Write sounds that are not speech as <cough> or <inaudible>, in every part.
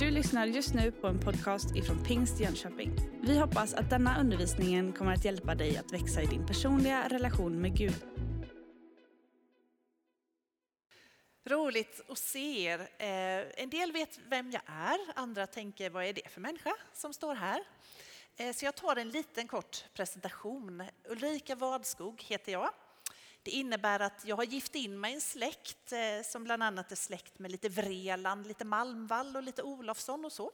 Du lyssnar just nu på en podcast ifrån Pingst Jönköping. Vi hoppas att denna undervisning kommer att hjälpa dig att växa i din personliga relation med Gud. Roligt att se er. Eh, en del vet vem jag är, andra tänker vad är det för människa som står här? Eh, så jag tar en liten kort presentation. Ulrika Wadskog heter jag. Det innebär att jag har gift in mig i en släkt eh, som bland annat är släkt med lite Vreland, lite Malmvall och lite Olofsson och så.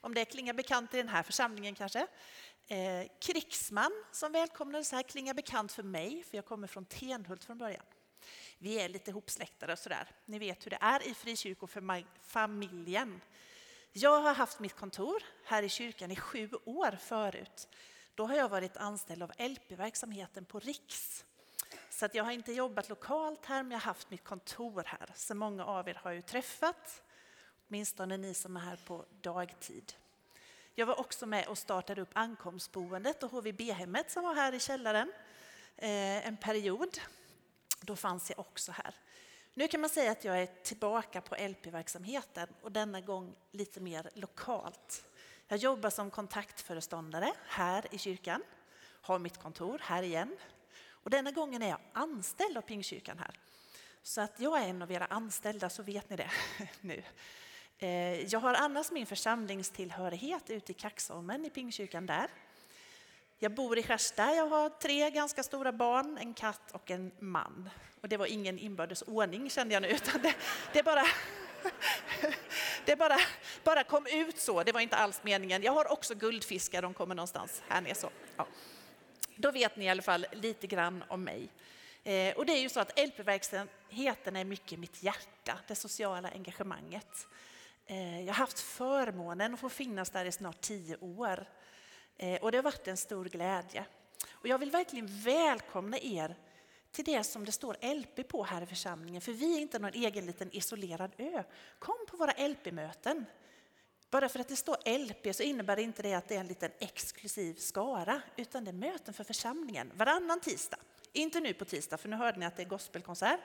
Om det klingar bekant i den här församlingen kanske. Eh, Krigsman som välkomnades här klingar bekant för mig, för jag kommer från Tenhult från början. Vi är lite ihopsläktade och sådär. Ni vet hur det är i frikyrkofamiljen. Jag har haft mitt kontor här i kyrkan i sju år förut. Då har jag varit anställd av LP-verksamheten på Riks. Så att jag har inte jobbat lokalt här, men jag har haft mitt kontor här. Så många av er har ju träffat, åtminstone ni som är här på dagtid. Jag var också med och startade upp ankomstboendet och HVB-hemmet som var här i källaren eh, en period. Då fanns jag också här. Nu kan man säga att jag är tillbaka på LP-verksamheten och denna gång lite mer lokalt. Jag jobbar som kontaktföreståndare här i kyrkan, har mitt kontor här igen. Och denna gången är jag anställd av Pingstkyrkan här. Så att jag är en av era anställda så vet ni det <laughs> nu. Eh, jag har annars min församlingstillhörighet ute i Kaxholmen i Pingstkyrkan där. Jag bor i Skärsta, jag har tre ganska stora barn, en katt och en man. Och det var ingen inbördes ordning kände jag nu, utan det, det bara <laughs> det bara, bara kom ut så, det var inte alls meningen. Jag har också guldfiskar, de kommer någonstans här nere. Så. Ja. Då vet ni i alla fall lite grann om mig. Eh, och det är ju så att LP-verksamheten är mycket mitt hjärta, det sociala engagemanget. Eh, jag har haft förmånen att få finnas där i snart tio år. Eh, och det har varit en stor glädje. Och jag vill verkligen välkomna er till det som det står LP på här i församlingen. För vi är inte någon egen liten isolerad ö. Kom på våra LP-möten. Bara för att det står LP så innebär det inte det att det är en liten exklusiv skara, utan det är möten för församlingen varannan tisdag. Inte nu på tisdag, för nu hörde ni att det är gospelkonsert.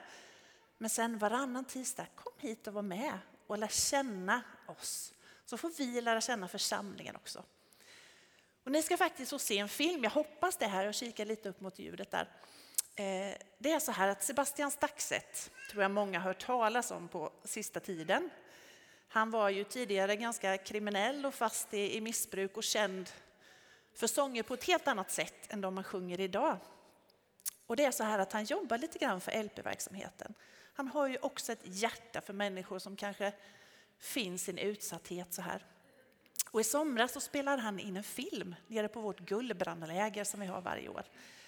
Men sen varannan tisdag, kom hit och var med och lär känna oss. Så får vi lära känna församlingen också. Och ni ska faktiskt få se en film, jag hoppas det här, jag kikar lite upp mot ljudet där. Eh, det är så här att Sebastian Staxet tror jag många har hört talas om på sista tiden. Han var ju tidigare ganska kriminell och fast i, missbruk och känd för sånger på ett helt annat sätt än de man sjunger idag. Och det är så här att han jobbar lite grann för LP-verksamheten. Han har ju också ett hjärta för människor som kanske finns i en utsatthet så här. Och i somras så spelade han in en film nere på vårt guldbrandläger som vi har varje år.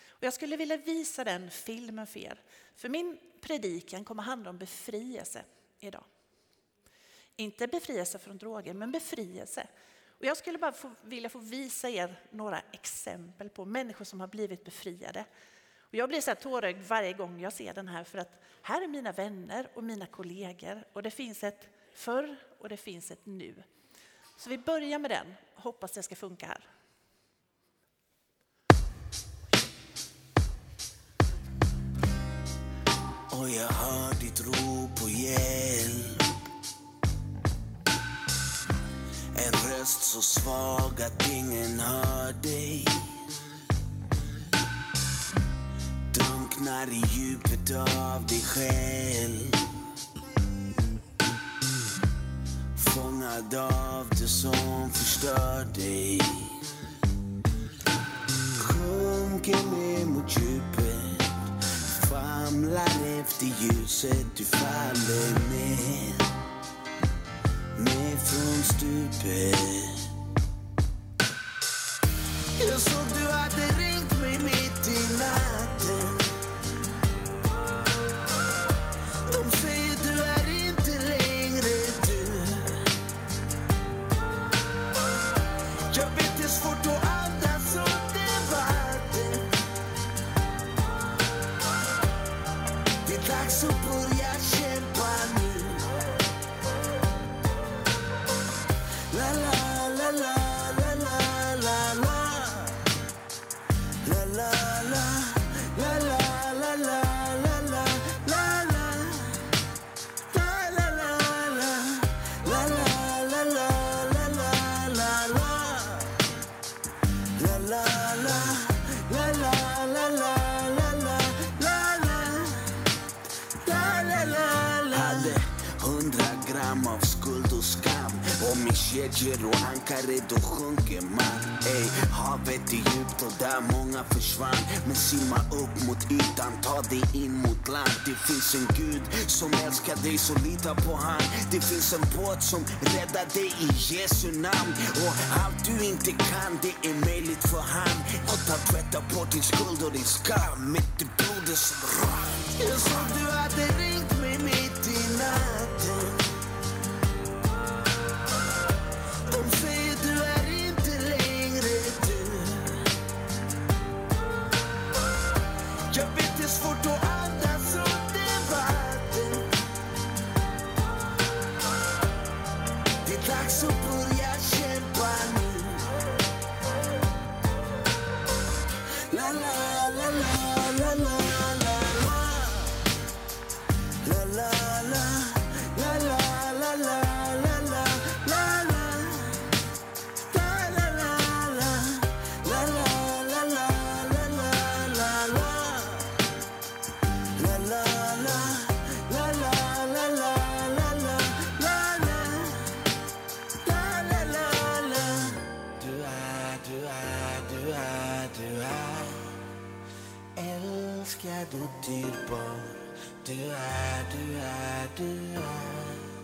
Och jag skulle vilja visa den filmen för er. För min predikan kommer handla om befrielse idag. Inte befrielse från droger, men befrielse. Och jag skulle bara få, vilja få visa er några exempel på människor som har blivit befriade. Och jag blir så här tårögd varje gång jag ser den här för att här är mina vänner och mina kollegor och det finns ett förr och det finns ett nu. Så vi börjar med den, hoppas det ska funka här. Och jag hör ditt rop röst så svag att ingen hör dig. Drunknar i djupet av dig själv. Fångad av det som förstör dig. Sjunker ner mot djupet. Famlar efter ljuset, du faller ner from stupid. Eu sou do La la med kedjor och ankare då sjunker man. Ey, havet är djupt och där många försvann. Men simma upp mot ytan, ta dig in mot land. Det finns en Gud som älskar dig så lita på han. Det finns en båt som räddar dig i Jesu namn. Och allt du inte kan, det är möjligt för han. Och ta tvätta bort din skuld och din skam. Mitt i blodet som rann Jag såg du hade ringt do tiro Du er, du er, du er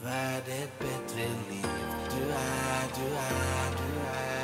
hver det bedre liv. Du er, du er, du er.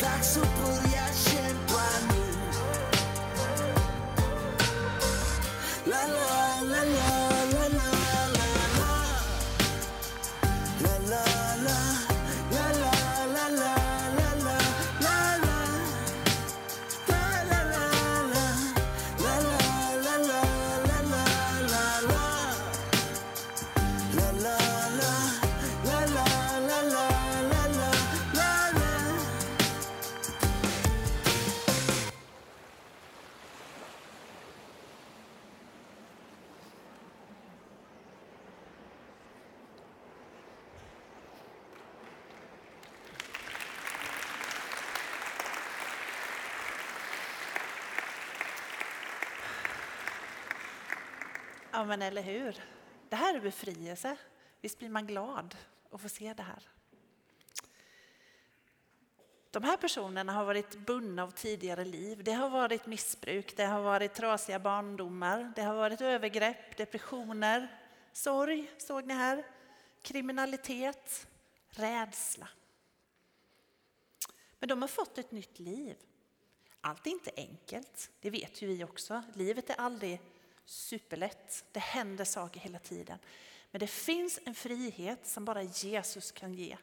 tak superior się planu. La la. Ja, men eller hur? Det här är befrielse. Visst blir man glad att få se det här. De här personerna har varit bundna av tidigare liv. Det har varit missbruk, det har varit trasiga barndomar, det har varit övergrepp, depressioner, sorg, såg ni här, kriminalitet, rädsla. Men de har fått ett nytt liv. Allt är inte enkelt, det vet ju vi också. Livet är aldrig superlätt. Det händer saker hela tiden. Men det finns en frihet som bara Jesus kan ge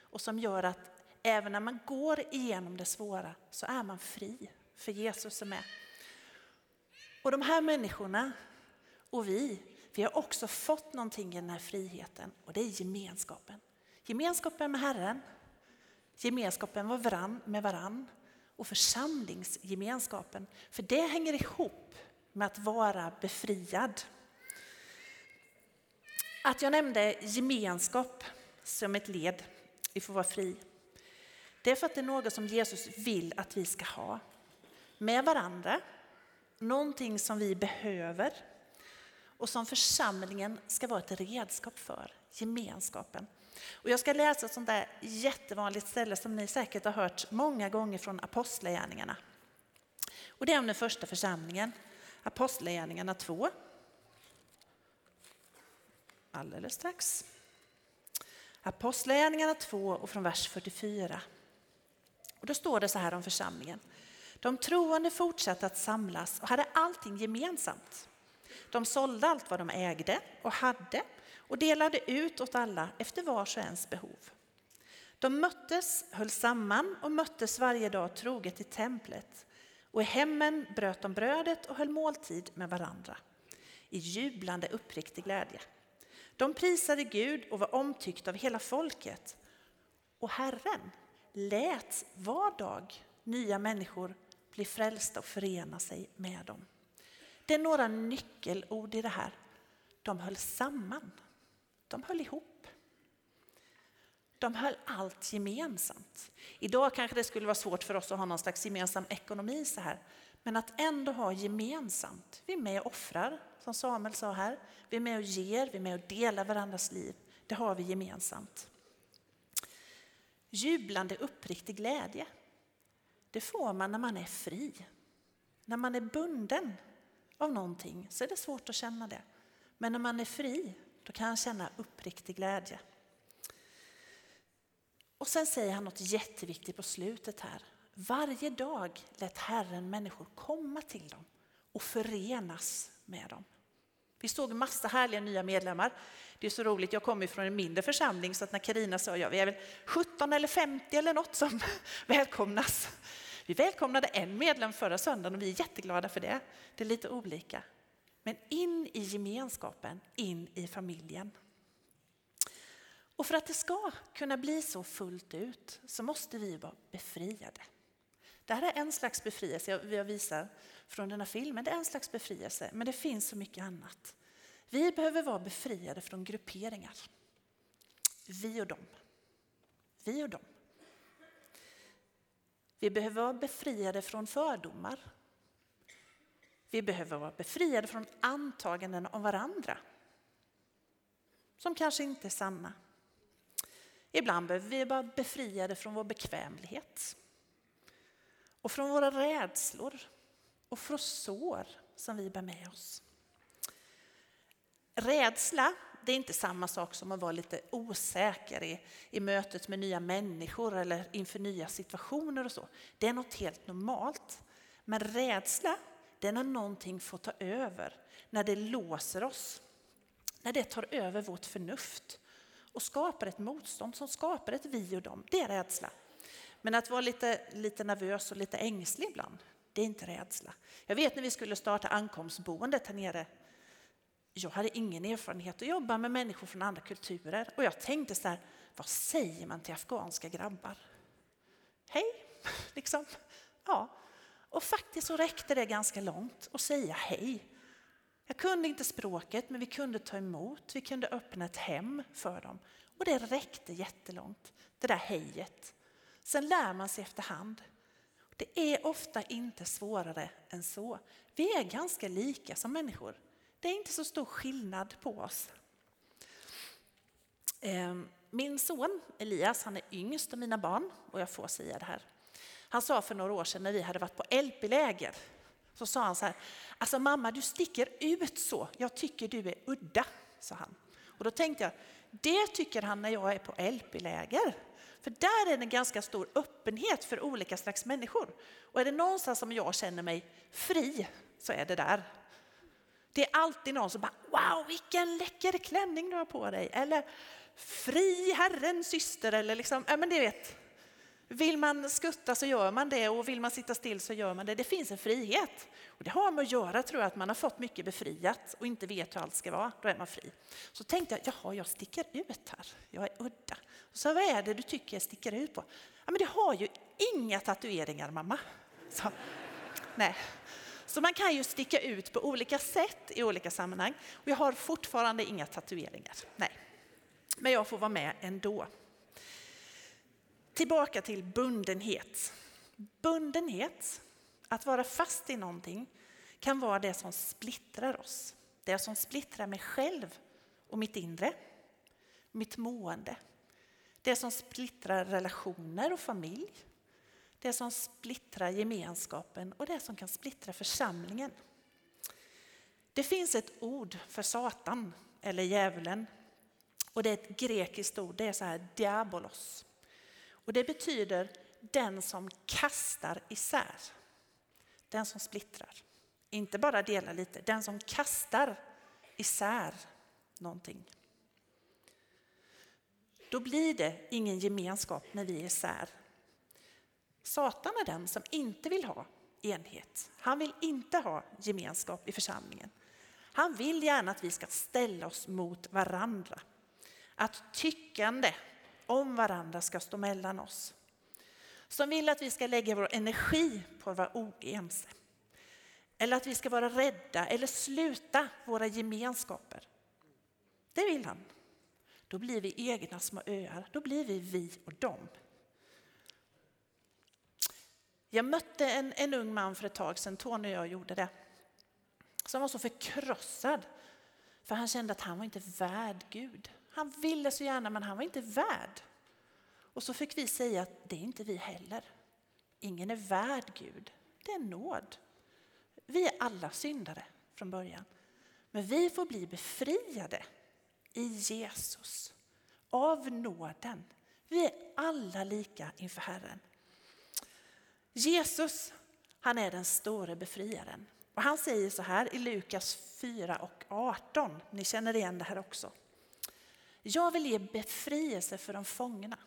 och som gör att även när man går igenom det svåra så är man fri för Jesus är med. Och de här människorna och vi, vi har också fått någonting i den här friheten och det är gemenskapen. Gemenskapen med Herren, gemenskapen med varann, med varann och församlingsgemenskapen. För det hänger ihop med att vara befriad. Att jag nämnde gemenskap som ett led i att få vara fri. Det är för att det är något som Jesus vill att vi ska ha. Med varandra. Någonting som vi behöver. Och som församlingen ska vara ett redskap för. Gemenskapen. Och jag ska läsa ett sånt där jättevanligt ställe som ni säkert har hört många gånger från Apostlagärningarna. Och det är om den första församlingen. Apostlagärningarna 2. Alldeles strax. Apostlagärningarna 2 och från vers 44. Och då står det så här om församlingen. De troende fortsatte att samlas och hade allting gemensamt. De sålde allt vad de ägde och hade och delade ut åt alla efter vars och ens behov. De möttes, höll samman och möttes varje dag troget i templet och i hemmen bröt de brödet och höll måltid med varandra i jublande uppriktig glädje. De prisade Gud och var omtyckta av hela folket. Och Herren lät var dag nya människor bli frälsta och förena sig med dem. Det är några nyckelord i det här. De höll samman. De höll ihop. De höll allt gemensamt. Idag kanske det skulle vara svårt för oss att ha någon slags gemensam ekonomi så här. Men att ändå ha gemensamt. Vi är med och offrar, som Samuel sa här. Vi är med och ger, vi är med och delar varandras liv. Det har vi gemensamt. Jublande uppriktig glädje. Det får man när man är fri. När man är bunden av någonting så är det svårt att känna det. Men när man är fri, då kan man känna uppriktig glädje. Och sen säger han något jätteviktigt på slutet här. Varje dag lät Herren människor komma till dem och förenas med dem. Vi såg massa härliga nya medlemmar. Det är så roligt, jag kommer från en mindre församling så att när Karina sa ja, vi är väl 17 eller 50 eller något som <laughs> välkomnas. Vi välkomnade en medlem förra söndagen och vi är jätteglada för det. Det är lite olika. Men in i gemenskapen, in i familjen. Och för att det ska kunna bli så fullt ut så måste vi vara befriade. Det här är en slags befrielse jag visar från den här filmen. Det är en slags befrielse, men det finns så mycket annat. Vi behöver vara befriade från grupperingar. Vi och dem. Vi och dem. Vi behöver vara befriade från fördomar. Vi behöver vara befriade från antaganden om varandra som kanske inte är sanna. Ibland behöver vi vara befriade från vår bekvämlighet och från våra rädslor och från sår som vi bär med oss. Rädsla det är inte samma sak som att vara lite osäker i, i mötet med nya människor eller inför nya situationer och så. Det är något helt normalt. Men rädsla, det är när någonting får ta över, när det låser oss. När det tar över vårt förnuft och skapar ett motstånd som skapar ett vi och dem. Det är rädsla. Men att vara lite, lite nervös och lite ängslig ibland, det är inte rädsla. Jag vet när vi skulle starta ankomstboendet här nere jag hade ingen erfarenhet att jobba med människor från andra kulturer och jag tänkte så här, vad säger man till afghanska grabbar? Hej, <laughs> liksom. Ja, och faktiskt så räckte det ganska långt att säga hej. Jag kunde inte språket, men vi kunde ta emot, vi kunde öppna ett hem för dem. Och det räckte jättelångt, det där hejet. Sen lär man sig efterhand. Det är ofta inte svårare än så. Vi är ganska lika som människor. Det är inte så stor skillnad på oss. Ehm, min son Elias, han är yngst av mina barn och jag får säga det här. Han sa för några år sedan när vi hade varit på LP-läger, så sa han så här, alltså mamma du sticker ut så, jag tycker du är udda, sa han. Och då tänkte jag, det tycker han när jag är på LP-läger. För där är det en ganska stor öppenhet för olika slags människor. Och är det någonstans som jag känner mig fri så är det där. Det är alltid någon som bara wow vilken läcker klänning du har på dig. Eller fri Herren syster eller liksom, ja men det vet. Vill man skutta så gör man det och vill man sitta still så gör man det. Det finns en frihet. Och det har med att göra tror jag att man har fått mycket befriat och inte vet hur allt ska vara. Då är man fri. Så tänkte jag, jaha jag sticker ut här. Jag är udda. Och så vad är det du tycker jag sticker ut på? Ja men det har ju inga tatueringar mamma. Så, nej, så man kan ju sticka ut på olika sätt i olika sammanhang. Och jag har fortfarande inga tatueringar. Nej. Men jag får vara med ändå. Tillbaka till bundenhet. Bundenhet, att vara fast i någonting, kan vara det som splittrar oss. Det som splittrar mig själv och mitt inre, mitt mående. Det som splittrar relationer och familj, det som splittrar gemenskapen och det som kan splittra församlingen. Det finns ett ord för Satan eller djävulen och det är ett grekiskt ord, det är så här diabolos. Och det betyder den som kastar isär. Den som splittrar. Inte bara delar lite, den som kastar isär någonting. Då blir det ingen gemenskap när vi är isär. Satan är den som inte vill ha enhet. Han vill inte ha gemenskap i församlingen. Han vill gärna att vi ska ställa oss mot varandra. Att tyckande om varandra ska stå mellan oss. Som vill att vi ska lägga vår energi på att vara oense. Eller att vi ska vara rädda eller sluta våra gemenskaper. Det vill han. Då blir vi egna små öar. Då blir vi vi och dem. Jag mötte en, en ung man för ett tag sedan, Tony och jag gjorde det, som var så förkrossad. För han kände att han var inte värd Gud. Han ville så gärna men han var inte värd. Och så fick vi säga att det är inte vi heller. Ingen är värd Gud. Det är nåd. Vi är alla syndare från början. Men vi får bli befriade i Jesus. Av nåden. Vi är alla lika inför Herren. Jesus, han är den store befriaren. Och han säger så här i Lukas 4 och 18. Ni känner igen det här också. Jag vill ge befrielse för de fångna.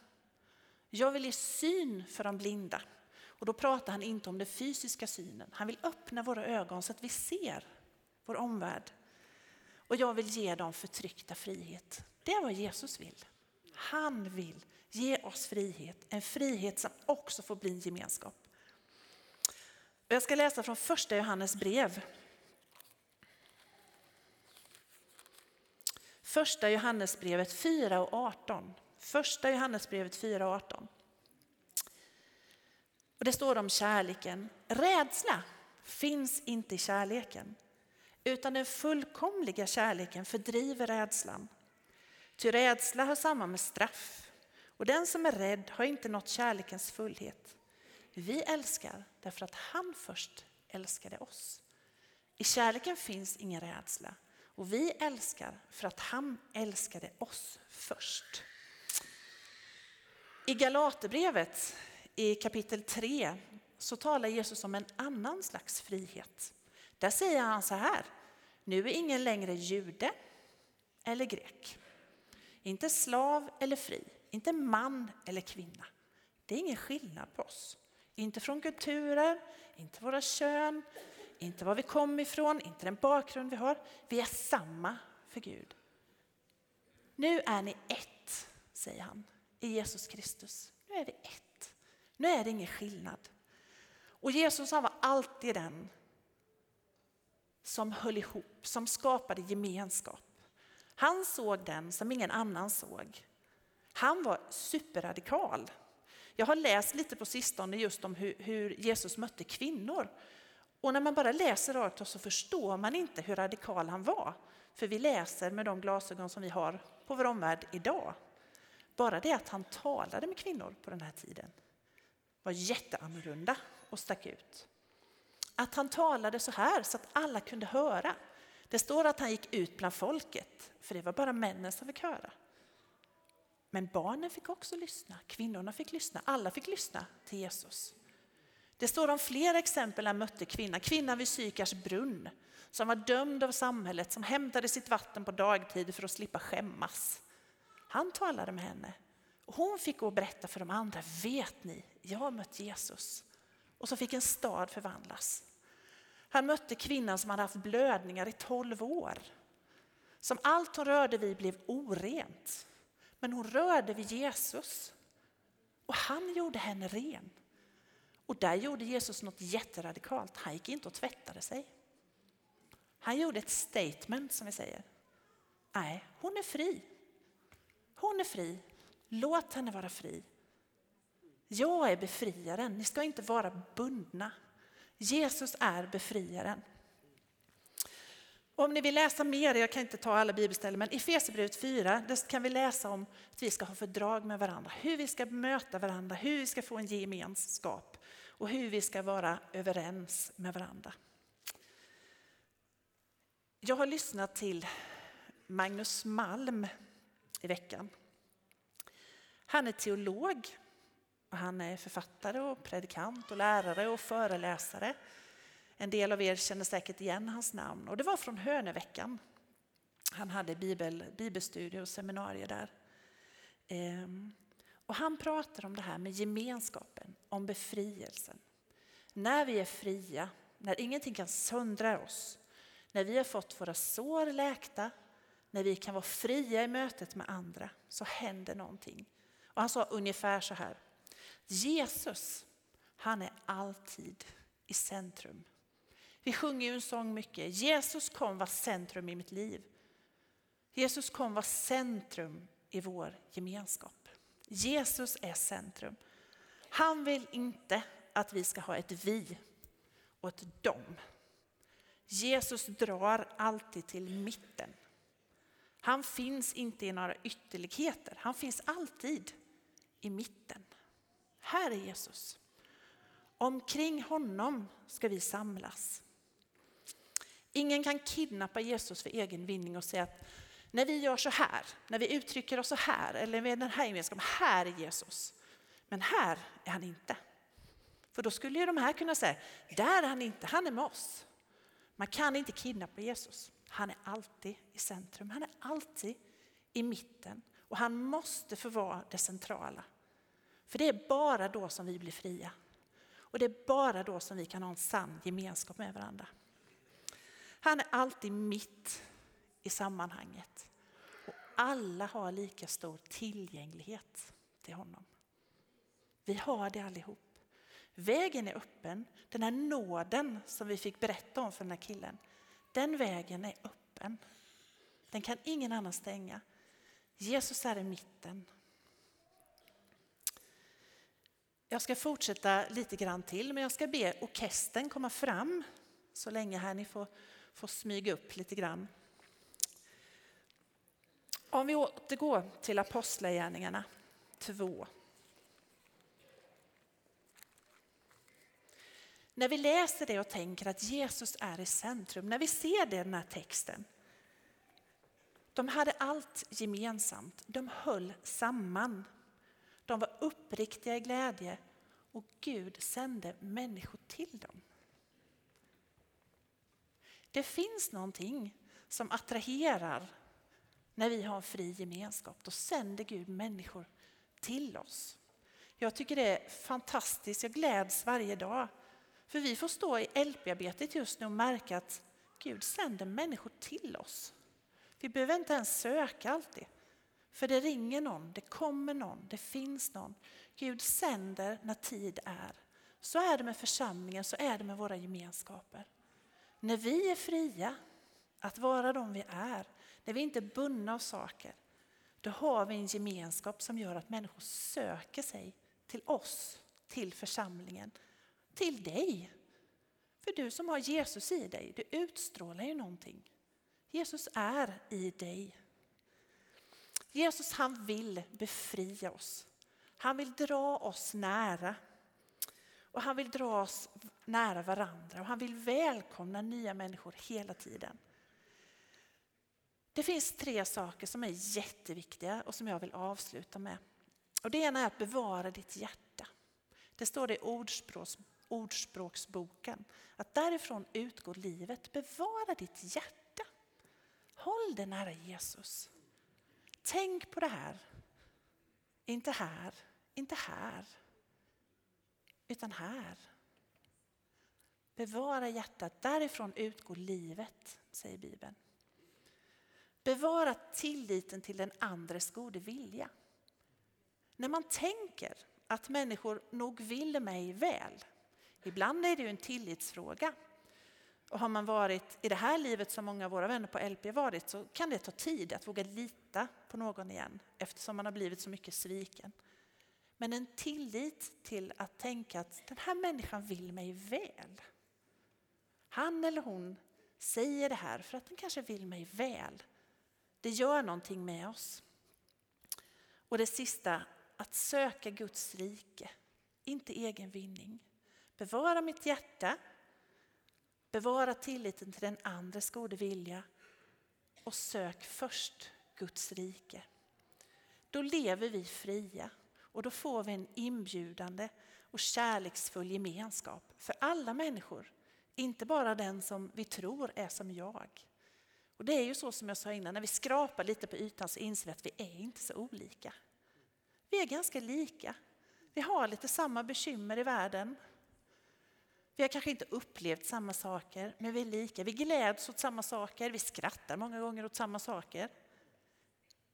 Jag vill ge syn för de blinda. Och då pratar han inte om den fysiska synen. Han vill öppna våra ögon så att vi ser vår omvärld. Och jag vill ge dem förtryckta frihet. Det är vad Jesus vill. Han vill ge oss frihet, en frihet som också får bli en gemenskap. Jag ska läsa från första Johannes brev. Första Johannesbrevet 4 och 18. Första Johannesbrevet 4 och 18. Och det står om kärleken. Rädsla finns inte i kärleken, utan den fullkomliga kärleken fördriver rädslan. Ty rädsla har samman med straff, och den som är rädd har inte nått kärlekens fullhet. Vi älskar därför att han först älskade oss. I kärleken finns ingen rädsla och vi älskar för att han älskade oss först. I Galaterbrevet i kapitel 3 så talar Jesus om en annan slags frihet. Där säger han så här, nu är ingen längre jude eller grek. Inte slav eller fri, inte man eller kvinna. Det är ingen skillnad på oss. Inte från kulturer, inte våra kön, inte var vi kom ifrån, inte den bakgrund vi har. Vi är samma för Gud. Nu är ni ett, säger han, i Jesus Kristus. Nu är vi ett. Nu är det ingen skillnad. Och Jesus han var alltid den som höll ihop, som skapade gemenskap. Han såg den som ingen annan såg. Han var superradikal. Jag har läst lite på sistone just om hur, hur Jesus mötte kvinnor. Och när man bara läser rakt så förstår man inte hur radikal han var. För vi läser med de glasögon som vi har på vår omvärld idag. Bara det att han talade med kvinnor på den här tiden var jätteannorlunda och stack ut. Att han talade så här så att alla kunde höra. Det står att han gick ut bland folket, för det var bara männen som fick höra. Men barnen fick också lyssna, kvinnorna fick lyssna, alla fick lyssna till Jesus. Det står om flera exempel när han mötte kvinnan. Kvinnan vid Sykars brunn som var dömd av samhället, som hämtade sitt vatten på dagtid för att slippa skämmas. Han talade med henne. Och hon fick gå och berätta för de andra, vet ni, jag har mött Jesus. Och så fick en stad förvandlas. Han mötte kvinnan som hade haft blödningar i tolv år. Som allt hon rörde vid blev orent. Men hon rörde vid Jesus. Och han gjorde henne ren. Och där gjorde Jesus något jätteradikalt. Han gick inte och tvättade sig. Han gjorde ett statement som vi säger. Nej, hon är fri. Hon är fri. Låt henne vara fri. Jag är befriaren. Ni ska inte vara bundna. Jesus är befriaren. Om ni vill läsa mer, jag kan inte ta alla bibelställen, men i Efesierbrevet 4 där kan vi läsa om att vi ska ha fördrag med varandra, hur vi ska möta varandra, hur vi ska få en gemenskap och hur vi ska vara överens med varandra. Jag har lyssnat till Magnus Malm i veckan. Han är teolog, och han är författare och predikant och lärare och föreläsare. En del av er känner säkert igen hans namn och det var från Höneveckan. Han hade bibel, bibelstudier och seminarier där. Ehm, och han pratar om det här med gemenskapen, om befrielsen. När vi är fria, när ingenting kan söndra oss, när vi har fått våra sår läkta, när vi kan vara fria i mötet med andra, så händer någonting. Och han sa ungefär så här. Jesus, han är alltid i centrum. Vi sjunger ju en sång mycket. Jesus kom vara centrum i mitt liv. Jesus kom vara centrum i vår gemenskap. Jesus är centrum. Han vill inte att vi ska ha ett vi och ett dom. Jesus drar alltid till mitten. Han finns inte i några ytterligheter, han finns alltid i mitten. Här är Jesus. Omkring honom ska vi samlas. Ingen kan kidnappa Jesus för egen vinning och säga att när vi gör så här, när vi uttrycker oss så här, eller med den här gemenskapen, här är Jesus. Men här är han inte. För då skulle ju de här kunna säga, där är han inte, han är med oss. Man kan inte kidnappa Jesus. Han är alltid i centrum, han är alltid i mitten. Och han måste få vara det centrala. För det är bara då som vi blir fria. Och det är bara då som vi kan ha en sann gemenskap med varandra. Han är alltid mitt i sammanhanget. Och alla har lika stor tillgänglighet till honom. Vi har det allihop. Vägen är öppen. Den här nåden som vi fick berätta om för den här killen, den vägen är öppen. Den kan ingen annan stänga. Jesus är i mitten. Jag ska fortsätta lite grann till, men jag ska be orkestern komma fram så länge här. Ni får, får smyga upp lite grann. Om vi återgår till Apostlagärningarna 2. När vi läser det och tänker att Jesus är i centrum, när vi ser det i den här texten. De hade allt gemensamt, de höll samman. De var uppriktiga i glädje och Gud sände människor till dem. Det finns någonting som attraherar när vi har en fri gemenskap. Då sänder Gud människor till oss. Jag tycker det är fantastiskt, jag gläds varje dag för vi får stå i LP-arbetet just nu och märka att Gud sänder människor till oss. Vi behöver inte ens söka alltid. För det ringer någon, det kommer någon, det finns någon. Gud sänder när tid är. Så är det med församlingen, så är det med våra gemenskaper. När vi är fria att vara de vi är, när vi inte är bundna av saker, då har vi en gemenskap som gör att människor söker sig till oss, till församlingen, till dig. För du som har Jesus i dig, du utstrålar ju någonting. Jesus är i dig. Jesus han vill befria oss. Han vill dra oss nära. Och han vill dra oss nära varandra och han vill välkomna nya människor hela tiden. Det finns tre saker som är jätteviktiga och som jag vill avsluta med. Och det ena är att bevara ditt hjärta. Det står det i ordspråks, Ordspråksboken. Att därifrån utgår livet. Bevara ditt hjärta. Håll det nära Jesus. Tänk på det här. Inte här, inte här, utan här. Bevara hjärtat, därifrån utgår livet, säger Bibeln. Bevara tilliten till den andres gode vilja. När man tänker att människor nog vill mig väl, Ibland är det ju en tillitsfråga. Och har man varit i det här livet som många av våra vänner på LP varit så kan det ta tid att våga lita på någon igen eftersom man har blivit så mycket sviken. Men en tillit till att tänka att den här människan vill mig väl. Han eller hon säger det här för att den kanske vill mig väl. Det gör någonting med oss. Och det sista, att söka Guds rike, inte egen vinning. Bevara mitt hjärta, bevara tilliten till den andres gode vilja och sök först Guds rike. Då lever vi fria och då får vi en inbjudande och kärleksfull gemenskap för alla människor. Inte bara den som vi tror är som jag. Och Det är ju så som jag sa innan, när vi skrapar lite på ytan så inser vi att vi är inte så olika. Vi är ganska lika. Vi har lite samma bekymmer i världen. Vi har kanske inte upplevt samma saker, men vi är lika. Vi gläds åt samma saker, vi skrattar många gånger åt samma saker.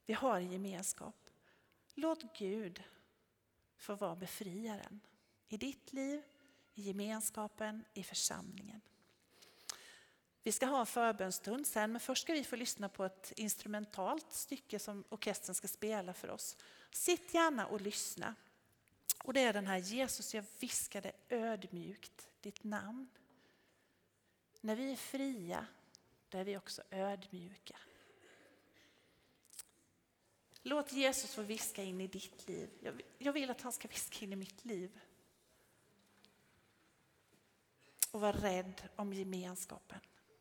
Vi har en gemenskap. Låt Gud få vara befriaren i ditt liv, i gemenskapen, i församlingen. Vi ska ha en förbönstund sen, men först ska vi få lyssna på ett instrumentalt stycke som orkestern ska spela för oss. Sitt gärna och lyssna. Och det är den här Jesus, jag viskade ödmjukt ditt namn. När vi är fria, då är vi också ödmjuka. Låt Jesus få viska in i ditt liv. Jag vill att han ska viska in i mitt liv. Och var rädd om gemenskapen